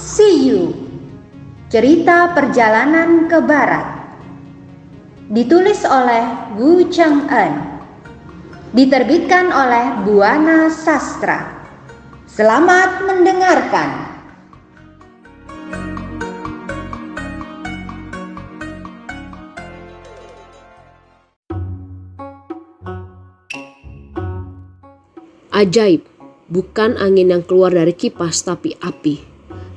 See You. Cerita Perjalanan ke Barat. Ditulis oleh Wu Cheng En Diterbitkan oleh Buana Sastra. Selamat mendengarkan. Ajaib, bukan angin yang keluar dari kipas tapi api.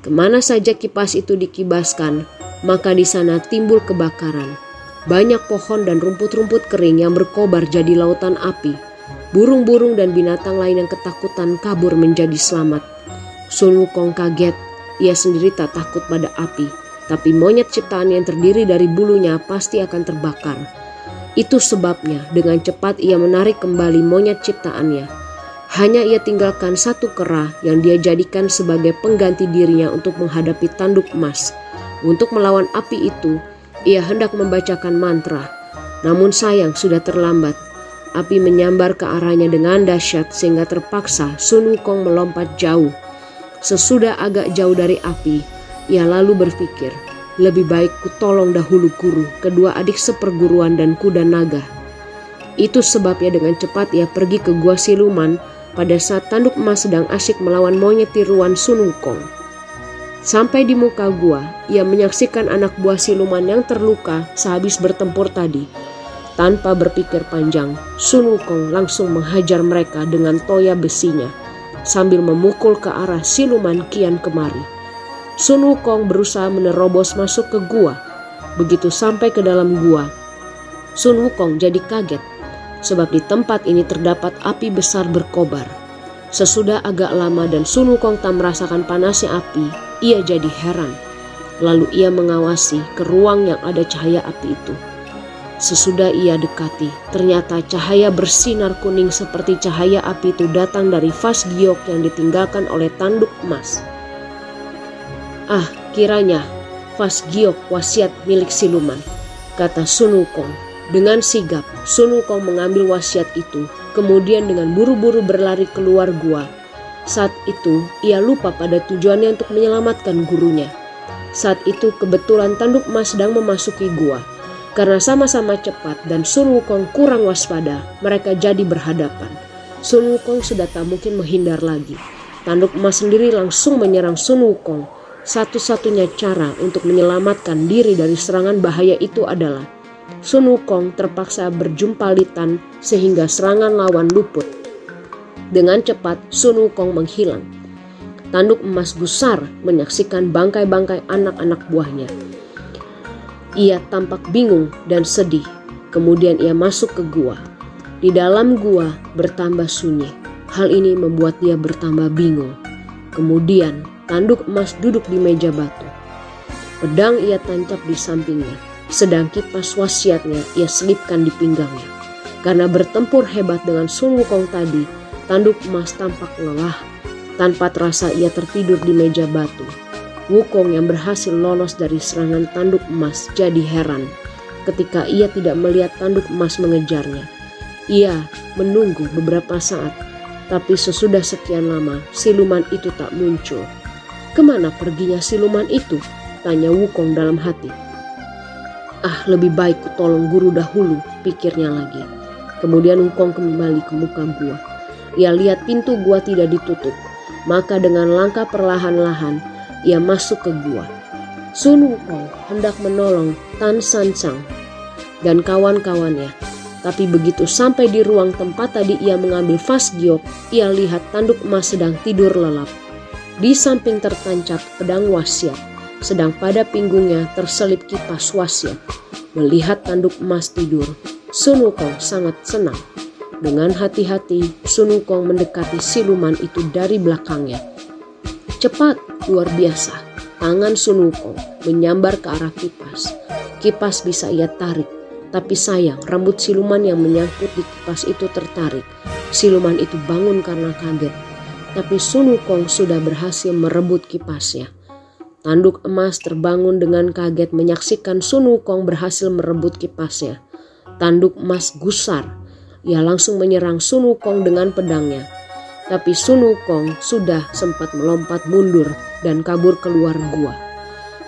Ke mana saja kipas itu dikibaskan, maka di sana timbul kebakaran. Banyak pohon dan rumput-rumput kering yang berkobar jadi lautan api. Burung-burung dan binatang lain yang ketakutan kabur menjadi selamat. Sun Wukong kaget, ia sendiri tak takut pada api. Tapi monyet ciptaan yang terdiri dari bulunya pasti akan terbakar. Itu sebabnya dengan cepat ia menarik kembali monyet ciptaannya hanya ia tinggalkan satu kera yang dia jadikan sebagai pengganti dirinya untuk menghadapi tanduk emas. Untuk melawan api itu, ia hendak membacakan mantra. Namun sayang sudah terlambat. Api menyambar ke arahnya dengan dahsyat sehingga terpaksa Sun Wukong melompat jauh. Sesudah agak jauh dari api, ia lalu berpikir, lebih baik ku tolong dahulu guru, kedua adik seperguruan dan kuda naga. Itu sebabnya dengan cepat ia pergi ke gua siluman pada saat tanduk emas sedang asyik melawan monyet tiruan Sun Wukong. Sampai di muka gua, ia menyaksikan anak buah siluman yang terluka sehabis bertempur tadi. Tanpa berpikir panjang, Sun Wukong langsung menghajar mereka dengan toya besinya sambil memukul ke arah siluman kian kemari. Sun Wukong berusaha menerobos masuk ke gua. Begitu sampai ke dalam gua, Sun Wukong jadi kaget sebab di tempat ini terdapat api besar berkobar. Sesudah agak lama dan Sun Wukong tak merasakan panasnya api, ia jadi heran. Lalu ia mengawasi ke ruang yang ada cahaya api itu. Sesudah ia dekati, ternyata cahaya bersinar kuning seperti cahaya api itu datang dari vas giok yang ditinggalkan oleh tanduk emas. Ah, kiranya vas giok wasiat milik siluman, kata Sun Wukong dengan sigap, Sun Wukong mengambil wasiat itu, kemudian dengan buru-buru berlari keluar gua. Saat itu, ia lupa pada tujuannya untuk menyelamatkan gurunya. Saat itu, kebetulan tanduk emas sedang memasuki gua. Karena sama-sama cepat dan Sun Wukong kurang waspada, mereka jadi berhadapan. Sun Wukong sudah tak mungkin menghindar lagi. Tanduk emas sendiri langsung menyerang Sun Wukong. Satu-satunya cara untuk menyelamatkan diri dari serangan bahaya itu adalah Sun Wukong terpaksa berjumpalitan sehingga serangan lawan luput. Dengan cepat Sun Wukong menghilang. Tanduk emas gusar menyaksikan bangkai-bangkai anak-anak buahnya. Ia tampak bingung dan sedih. Kemudian ia masuk ke gua. Di dalam gua bertambah sunyi. Hal ini membuat dia bertambah bingung. Kemudian tanduk emas duduk di meja batu. Pedang ia tancap di sampingnya sedang kipas wasiatnya ia selipkan di pinggangnya. Karena bertempur hebat dengan Sun Wukong tadi, tanduk emas tampak lelah. Tanpa terasa ia tertidur di meja batu. Wukong yang berhasil lolos dari serangan tanduk emas jadi heran ketika ia tidak melihat tanduk emas mengejarnya. Ia menunggu beberapa saat, tapi sesudah sekian lama siluman itu tak muncul. Ke mana perginya siluman itu? Tanya Wukong dalam hati. Ah, lebih baik ku tolong guru dahulu, pikirnya lagi. Kemudian Wukong kembali ke muka gua. Ia lihat pintu gua tidak ditutup. Maka dengan langkah perlahan-lahan, ia masuk ke gua. Sun Wukong hendak menolong Tan San Chang dan kawan-kawannya. Tapi begitu sampai di ruang tempat tadi ia mengambil vas giok, ia lihat tanduk emas sedang tidur lelap. Di samping tertancap pedang wasiat sedang pada pinggungnya terselip kipas wasiat. Melihat tanduk emas tidur, Sun Wukong sangat senang. Dengan hati-hati, Sun Wukong mendekati siluman itu dari belakangnya. Cepat, luar biasa, tangan Sun Wukong menyambar ke arah kipas. Kipas bisa ia tarik, tapi sayang rambut siluman yang menyangkut di kipas itu tertarik. Siluman itu bangun karena kaget, tapi Sun Wukong sudah berhasil merebut kipasnya. Tanduk emas terbangun dengan kaget menyaksikan Sun Wukong berhasil merebut kipasnya. Tanduk emas gusar. Ia langsung menyerang Sun Wukong dengan pedangnya. Tapi Sun Wukong sudah sempat melompat mundur dan kabur keluar gua.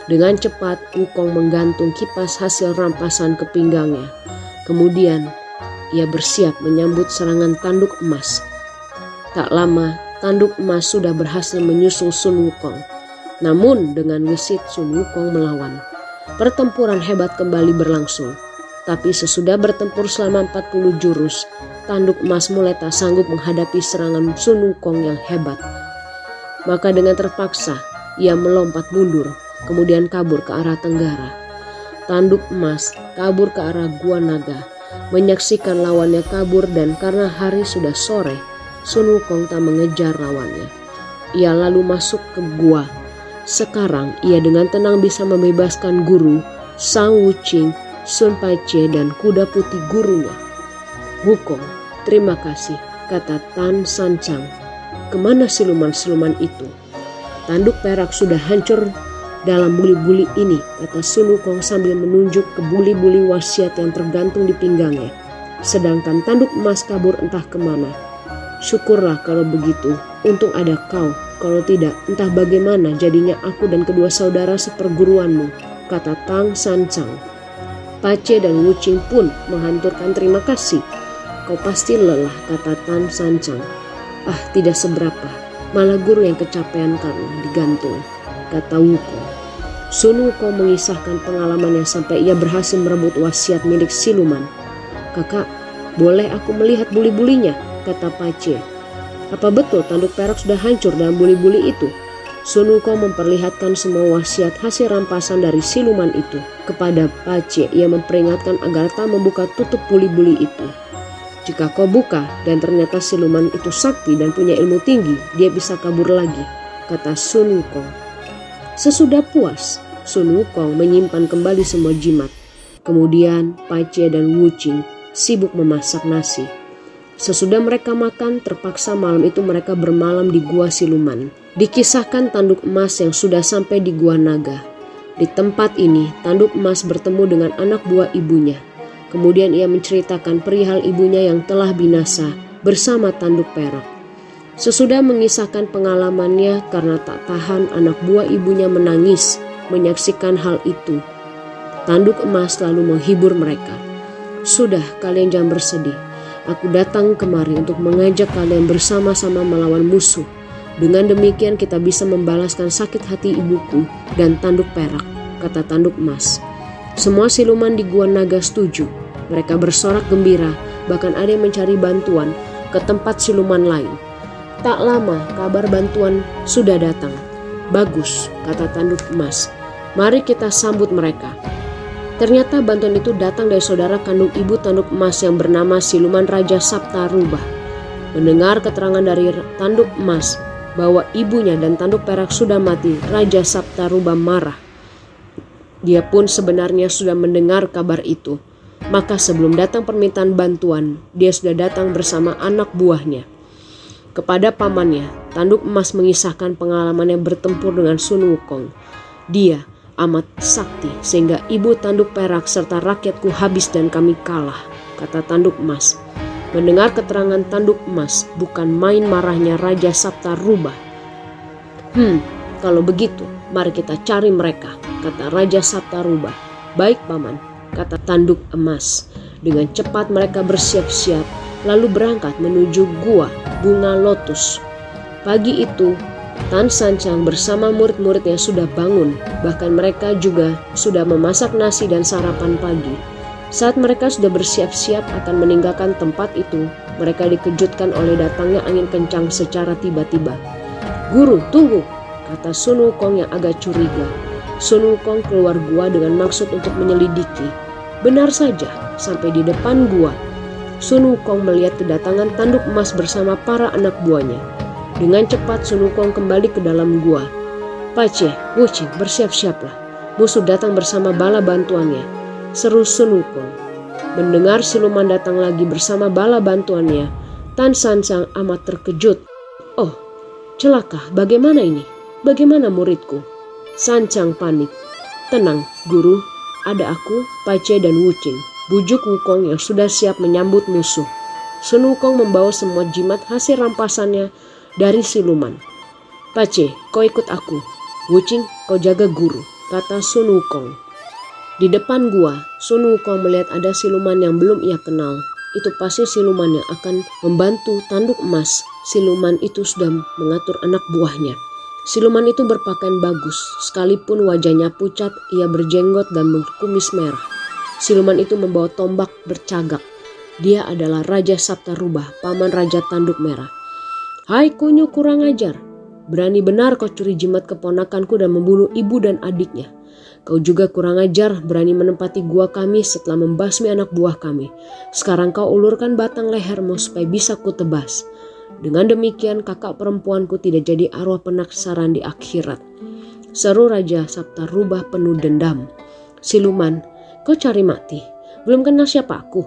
Dengan cepat Wukong menggantung kipas hasil rampasan ke pinggangnya. Kemudian ia bersiap menyambut serangan tanduk emas. Tak lama tanduk emas sudah berhasil menyusul Sun Wukong. Namun dengan gesit Sun Wukong melawan. Pertempuran hebat kembali berlangsung. Tapi sesudah bertempur selama 40 jurus, tanduk emas mulai tak sanggup menghadapi serangan Sun Wukong yang hebat. Maka dengan terpaksa, ia melompat mundur, kemudian kabur ke arah tenggara. Tanduk emas kabur ke arah Gua Naga, menyaksikan lawannya kabur dan karena hari sudah sore, Sun Wukong tak mengejar lawannya. Ia lalu masuk ke gua. Sekarang ia dengan tenang bisa membebaskan guru Sang Wuching Sun Paiche dan kuda putih gurunya. Wukong, terima kasih, kata Tan Sancang. Ke mana siluman-siluman itu? Tanduk perak sudah hancur dalam buli-buli ini, kata Sun Wukong sambil menunjuk ke buli-buli wasiat yang tergantung di pinggangnya. Sedangkan tanduk emas kabur entah ke mana. Syukurlah kalau begitu, untung ada kau. Kalau tidak, entah bagaimana jadinya aku dan kedua saudara seperguruanmu, kata Tang Sancang. Pace dan Wucing pun menghanturkan terima kasih. Kau pasti lelah, kata Tan Sancang. Ah, tidak seberapa. Malah guru yang kecapean karena digantung, kata Wuko. Sun Wuko mengisahkan pengalamannya sampai ia berhasil merebut wasiat milik siluman. Kakak, boleh aku melihat buli-bulinya, kata Pace. Apa betul tanduk perak sudah hancur dalam buli-buli itu? Sun Wukong memperlihatkan semua wasiat hasil rampasan dari siluman itu. Kepada Pace, ia memperingatkan agar tak membuka tutup buli-buli itu. Jika kau buka dan ternyata siluman itu sakti dan punya ilmu tinggi, dia bisa kabur lagi, kata Sun Wukong. Sesudah puas, Sun Wukong menyimpan kembali semua jimat. Kemudian Pace dan Wu Qing sibuk memasak nasi. Sesudah mereka makan, terpaksa malam itu mereka bermalam di gua siluman. Dikisahkan tanduk emas yang sudah sampai di Gua Naga. Di tempat ini, tanduk emas bertemu dengan anak buah ibunya. Kemudian ia menceritakan perihal ibunya yang telah binasa bersama tanduk perak. Sesudah mengisahkan pengalamannya karena tak tahan anak buah ibunya menangis menyaksikan hal itu. Tanduk emas lalu menghibur mereka. Sudah, kalian jangan bersedih. Aku datang kemari untuk mengajak kalian bersama-sama melawan musuh dengan demikian kita bisa membalaskan sakit hati ibuku dan tanduk perak, kata tanduk emas. Semua siluman di Gua Naga setuju. Mereka bersorak gembira, bahkan ada yang mencari bantuan ke tempat siluman lain. Tak lama kabar bantuan sudah datang. Bagus, kata tanduk emas. Mari kita sambut mereka. Ternyata bantuan itu datang dari saudara kandung ibu tanduk emas yang bernama Siluman Raja Sabta Rubah. Mendengar keterangan dari tanduk emas, bahwa ibunya dan tanduk perak sudah mati, Raja Sabtaruba marah. Dia pun sebenarnya sudah mendengar kabar itu. Maka sebelum datang permintaan bantuan, dia sudah datang bersama anak buahnya. Kepada pamannya, tanduk emas mengisahkan pengalamannya bertempur dengan Sun Wukong. Dia amat sakti sehingga ibu tanduk perak serta rakyatku habis dan kami kalah, kata tanduk emas. Mendengar keterangan tanduk emas, bukan main marahnya Raja Sabta Rubah. Hmm, kalau begitu, mari kita cari mereka, kata Raja Sabta Rubah. Baik, Paman, kata tanduk emas. Dengan cepat mereka bersiap-siap, lalu berangkat menuju gua bunga lotus. Pagi itu, Tan Sancang bersama murid-murid yang sudah bangun, bahkan mereka juga sudah memasak nasi dan sarapan pagi. Saat mereka sudah bersiap-siap akan meninggalkan tempat itu, mereka dikejutkan oleh datangnya angin kencang secara tiba-tiba. Guru, tunggu, kata Sun Wukong yang agak curiga. Sun Wukong keluar gua dengan maksud untuk menyelidiki. Benar saja, sampai di depan gua, Sun Wukong melihat kedatangan tanduk emas bersama para anak buahnya. Dengan cepat Sun Wukong kembali ke dalam gua. Pace, Wucing, bersiap-siaplah. Musuh datang bersama bala bantuannya seru Sun Wukong. Mendengar siluman datang lagi bersama bala bantuannya, Tan Sansang amat terkejut. Oh, celaka, bagaimana ini? Bagaimana muridku? Sancang panik. Tenang, guru, ada aku, Pace dan Wucing. Bujuk Wukong yang sudah siap menyambut musuh. Sun Wukong membawa semua jimat hasil rampasannya dari siluman. Pace, kau ikut aku. Wucing, kau jaga guru, kata Sun Wukong. Di depan gua, Sun Wukong melihat ada siluman yang belum ia kenal. Itu pasti siluman yang akan membantu tanduk emas. Siluman itu sudah mengatur anak buahnya. Siluman itu berpakaian bagus, sekalipun wajahnya pucat, ia berjenggot dan berkumis merah. Siluman itu membawa tombak bercagak. Dia adalah Raja Sabta Rubah, paman Raja Tanduk Merah. Hai kunyu kurang ajar, berani benar kau curi jimat keponakanku dan membunuh ibu dan adiknya. Kau juga kurang ajar berani menempati gua kami setelah membasmi anak buah kami. Sekarang kau ulurkan batang lehermu supaya bisa kutebas. Dengan demikian kakak perempuanku tidak jadi arwah penaksaran di akhirat. Seru Raja Sabta rubah penuh dendam. Siluman, kau cari mati. Belum kenal siapa aku.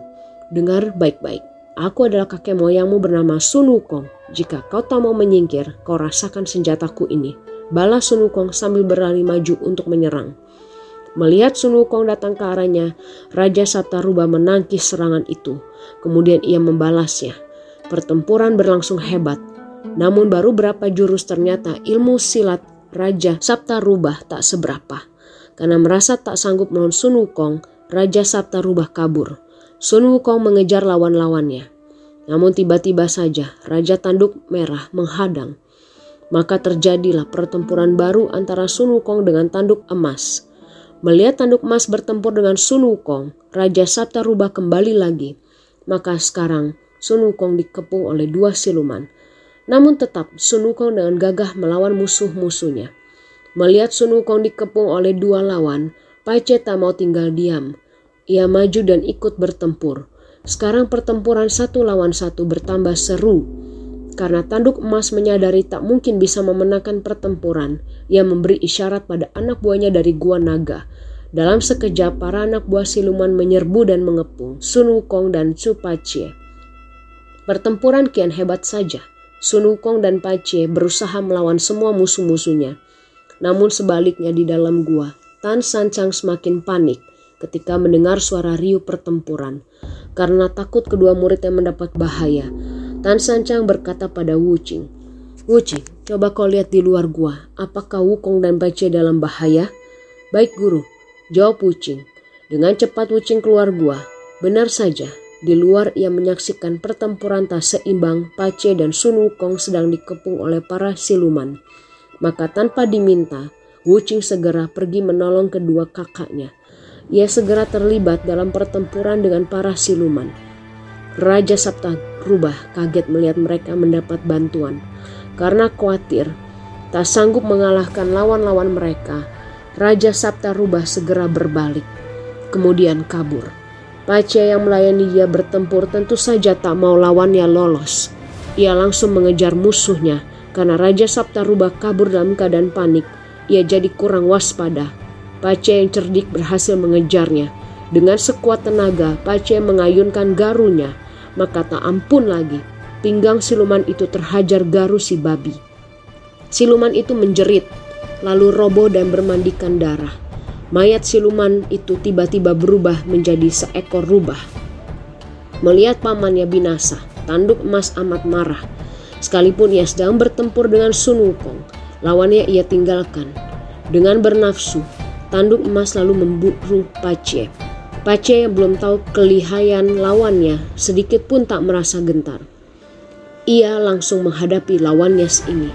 Dengar baik-baik. Aku adalah kakek moyangmu bernama Sun Wukong. Jika kau tak mau menyingkir, kau rasakan senjataku ini. Balas Sun Wukong sambil berlari maju untuk menyerang. Melihat Sun Wukong datang ke arahnya, Raja Sabtaruba menangkis serangan itu. Kemudian ia membalasnya. Pertempuran berlangsung hebat. Namun baru berapa jurus ternyata ilmu silat Raja Sabtarubah tak seberapa. Karena merasa tak sanggup melawan Sun Wukong, Raja Sabtarubah kabur. Sun Wukong mengejar lawan-lawannya. Namun tiba-tiba saja Raja Tanduk Merah menghadang. Maka terjadilah pertempuran baru antara Sun Wukong dengan Tanduk Emas. Melihat tanduk emas bertempur dengan Sun Wukong, Raja Sabta rubah kembali lagi. Maka sekarang Sun Wukong dikepung oleh dua siluman. Namun tetap Sun Wukong dengan gagah melawan musuh-musuhnya. Melihat Sun Wukong dikepung oleh dua lawan, Pai Che tak mau tinggal diam. Ia maju dan ikut bertempur. Sekarang pertempuran satu lawan satu bertambah seru. Karena tanduk emas menyadari tak mungkin bisa memenangkan pertempuran, ia memberi isyarat pada anak buahnya dari Gua Naga. Dalam sekejap, para anak buah siluman menyerbu dan mengepung Sun Wukong dan Su Pacie. Pertempuran kian hebat saja. Sun Wukong dan Pacie berusaha melawan semua musuh-musuhnya. Namun sebaliknya di dalam gua, Tan Sancang semakin panik ketika mendengar suara riuh pertempuran. Karena takut kedua muridnya mendapat bahaya, Tan Sancang berkata pada Wu Qing, Wu Qing, coba kau lihat di luar gua, apakah Wukong dan Bace dalam bahaya? Baik guru, jawab Wu Qing. Dengan cepat Wu Qing keluar gua. Benar saja, di luar ia menyaksikan pertempuran tak seimbang Pace dan Sun Wukong sedang dikepung oleh para siluman. Maka tanpa diminta, Wu Qing segera pergi menolong kedua kakaknya. Ia segera terlibat dalam pertempuran dengan para siluman. Raja Sabta Rubah kaget melihat mereka mendapat bantuan. Karena khawatir tak sanggup mengalahkan lawan-lawan mereka, Raja Sabta Rubah segera berbalik. Kemudian kabur. Pace yang melayani dia bertempur tentu saja tak mau lawannya lolos. Ia langsung mengejar musuhnya karena Raja Sabta Rubah kabur dalam keadaan panik. Ia jadi kurang waspada. Pace yang cerdik berhasil mengejarnya. Dengan sekuat tenaga, Pace mengayunkan garunya maka tak ampun lagi. Pinggang siluman itu terhajar garu si babi. Siluman itu menjerit, lalu roboh dan bermandikan darah. Mayat siluman itu tiba-tiba berubah menjadi seekor rubah. Melihat pamannya binasa, tanduk emas amat marah. Sekalipun ia sedang bertempur dengan Sun Wukong, lawannya ia tinggalkan. Dengan bernafsu, tanduk emas lalu memburu Pace. Pace yang belum tahu kelihayan lawannya sedikit pun tak merasa gentar. Ia langsung menghadapi lawannya ini.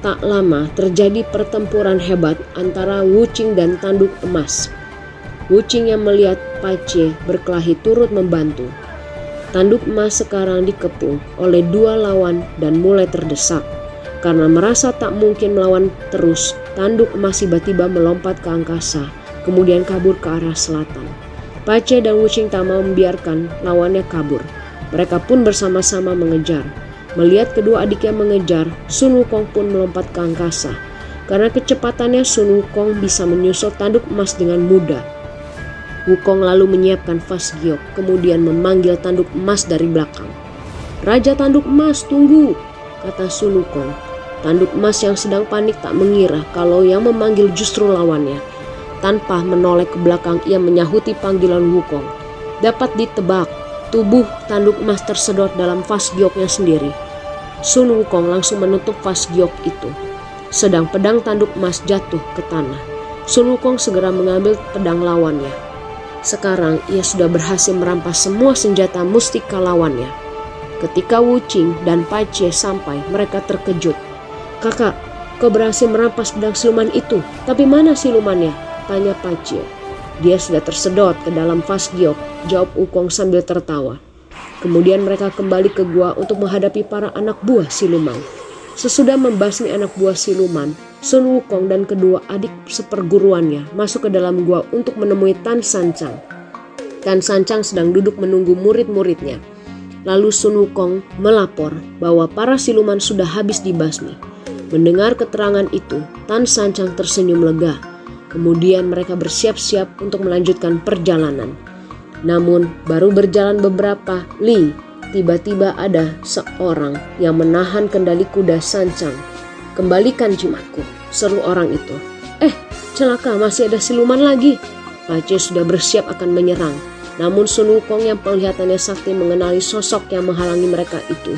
Tak lama terjadi pertempuran hebat antara Wucing dan Tanduk Emas. Wucing yang melihat Pace berkelahi turut membantu. Tanduk Emas sekarang dikepung oleh dua lawan dan mulai terdesak. Karena merasa tak mungkin melawan terus, Tanduk Emas tiba-tiba melompat ke angkasa, kemudian kabur ke arah selatan. Pace dan Wuching tak mau membiarkan lawannya kabur. Mereka pun bersama-sama mengejar. Melihat kedua adiknya mengejar, Sun Wukong pun melompat ke angkasa. Karena kecepatannya Sun Wukong bisa menyusul tanduk emas dengan mudah. Wukong lalu menyiapkan Fas Giok, kemudian memanggil tanduk emas dari belakang. Raja tanduk emas, tunggu, kata Sun Wukong. Tanduk emas yang sedang panik tak mengira kalau yang memanggil justru lawannya. Tanpa menoleh ke belakang, ia menyahuti panggilan Wukong. Dapat ditebak, Tubuh tanduk emas tersedot dalam vas gioknya sendiri. Sun Wukong langsung menutup vas giok itu. Sedang pedang tanduk emas jatuh ke tanah. Sun Wukong segera mengambil pedang lawannya. Sekarang ia sudah berhasil merampas semua senjata mustika lawannya. Ketika Wu Qing dan Pai Chie sampai, mereka terkejut. Kakak, kau berhasil merampas pedang siluman itu, tapi mana silumannya? Tanya Pai Chie. Dia sudah tersedot ke dalam vas giok, jawab Ukong sambil tertawa. Kemudian mereka kembali ke gua untuk menghadapi para anak buah siluman. Sesudah membasmi anak buah siluman, Sun Wukong dan kedua adik seperguruannya masuk ke dalam gua untuk menemui Tan Sancang. Tan Sancang sedang duduk menunggu murid-muridnya. Lalu Sun Wukong melapor bahwa para siluman sudah habis dibasmi. Mendengar keterangan itu, Tan Sancang tersenyum lega Kemudian mereka bersiap-siap untuk melanjutkan perjalanan. Namun, baru berjalan beberapa li, tiba-tiba ada seorang yang menahan kendali kuda sancang. Kembalikan jimatku, seru orang itu. Eh, celaka masih ada siluman lagi. Pace sudah bersiap akan menyerang. Namun Sun Wukong yang penglihatannya sakti mengenali sosok yang menghalangi mereka itu.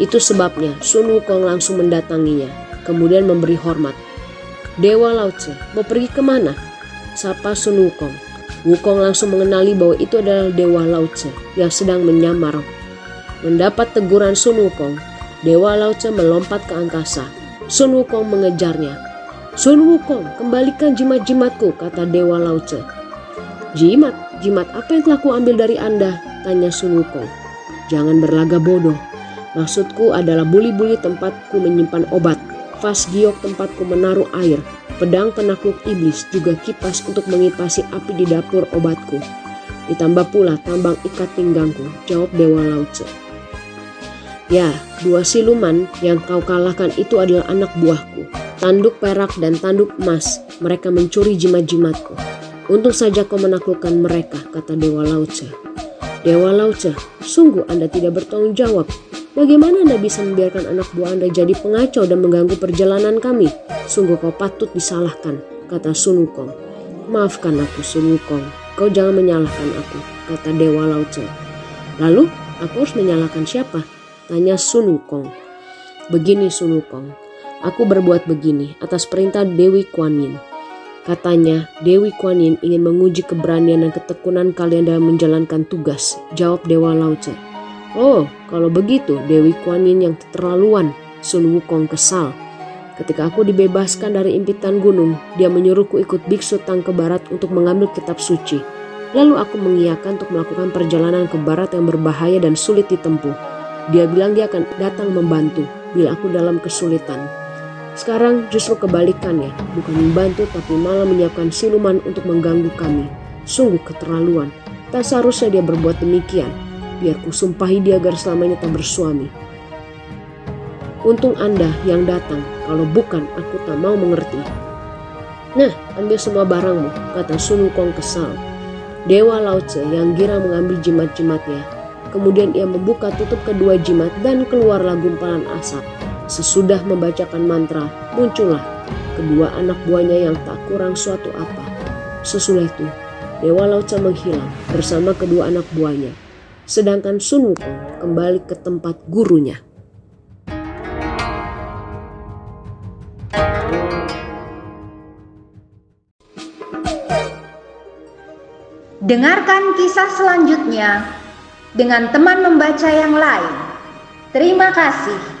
Itu sebabnya Sun Wukong langsung mendatanginya, kemudian memberi hormat. Dewa Lao mau pergi ke mana? Sapa Sun Wukong. Wukong langsung mengenali bahwa itu adalah Dewa Lao yang sedang menyamar. Mendapat teguran Sun Wukong, Dewa Lao melompat ke angkasa. Sun Wukong mengejarnya. Sun Wukong, kembalikan jimat-jimatku, kata Dewa Lao. Jimat? Jimat apa yang telah kuambil dari Anda? Tanya Sun Wukong. Jangan berlaga bodoh. Maksudku adalah buli-buli tempatku menyimpan obat vas giok tempatku menaruh air, pedang penakluk iblis, juga kipas untuk mengipasi api di dapur obatku. Ditambah pula tambang ikat pinggangku, jawab Dewa Lauce. Ya, dua siluman yang kau kalahkan itu adalah anak buahku. Tanduk perak dan tanduk emas, mereka mencuri jimat-jimatku. Untung saja kau menaklukkan mereka, kata Dewa Lauce. Dewa Lauce, sungguh Anda tidak bertanggung jawab Bagaimana Anda bisa membiarkan anak buah Anda jadi pengacau dan mengganggu perjalanan kami? Sungguh kau patut disalahkan, kata Sun Wukong. Maafkan aku Sun Wukong, kau jangan menyalahkan aku, kata Dewa Lao Tse. Lalu, aku harus menyalahkan siapa? Tanya Sun Wukong. Begini Sun Wukong, aku berbuat begini atas perintah Dewi Kuan Yin. Katanya, Dewi Kuan Yin ingin menguji keberanian dan ketekunan kalian dalam menjalankan tugas, jawab Dewa Lao Tse. Oh, kalau begitu Dewi Kuan Yin yang keterlaluan, Sun Wukong kesal. Ketika aku dibebaskan dari impitan gunung, dia menyuruhku ikut biksu Tang ke barat untuk mengambil kitab suci. Lalu aku mengiyakan untuk melakukan perjalanan ke barat yang berbahaya dan sulit ditempuh. Dia bilang dia akan datang membantu bila aku dalam kesulitan. Sekarang justru kebalikannya, bukan membantu tapi malah menyiapkan siluman untuk mengganggu kami. Sungguh keterlaluan. Tak seharusnya dia berbuat demikian biar kusumpahi dia agar selamanya tak bersuami. Untung Anda yang datang, kalau bukan aku tak mau mengerti. Nah, ambil semua barangmu, kata Sun Wukong kesal. Dewa Lao Tse yang gira mengambil jimat-jimatnya. Kemudian ia membuka tutup kedua jimat dan keluarlah gumpalan asap. Sesudah membacakan mantra, muncullah kedua anak buahnya yang tak kurang suatu apa. Sesudah itu, Dewa Tse menghilang bersama kedua anak buahnya sedangkan Sun Wukong kembali ke tempat gurunya. Dengarkan kisah selanjutnya dengan teman membaca yang lain. Terima kasih.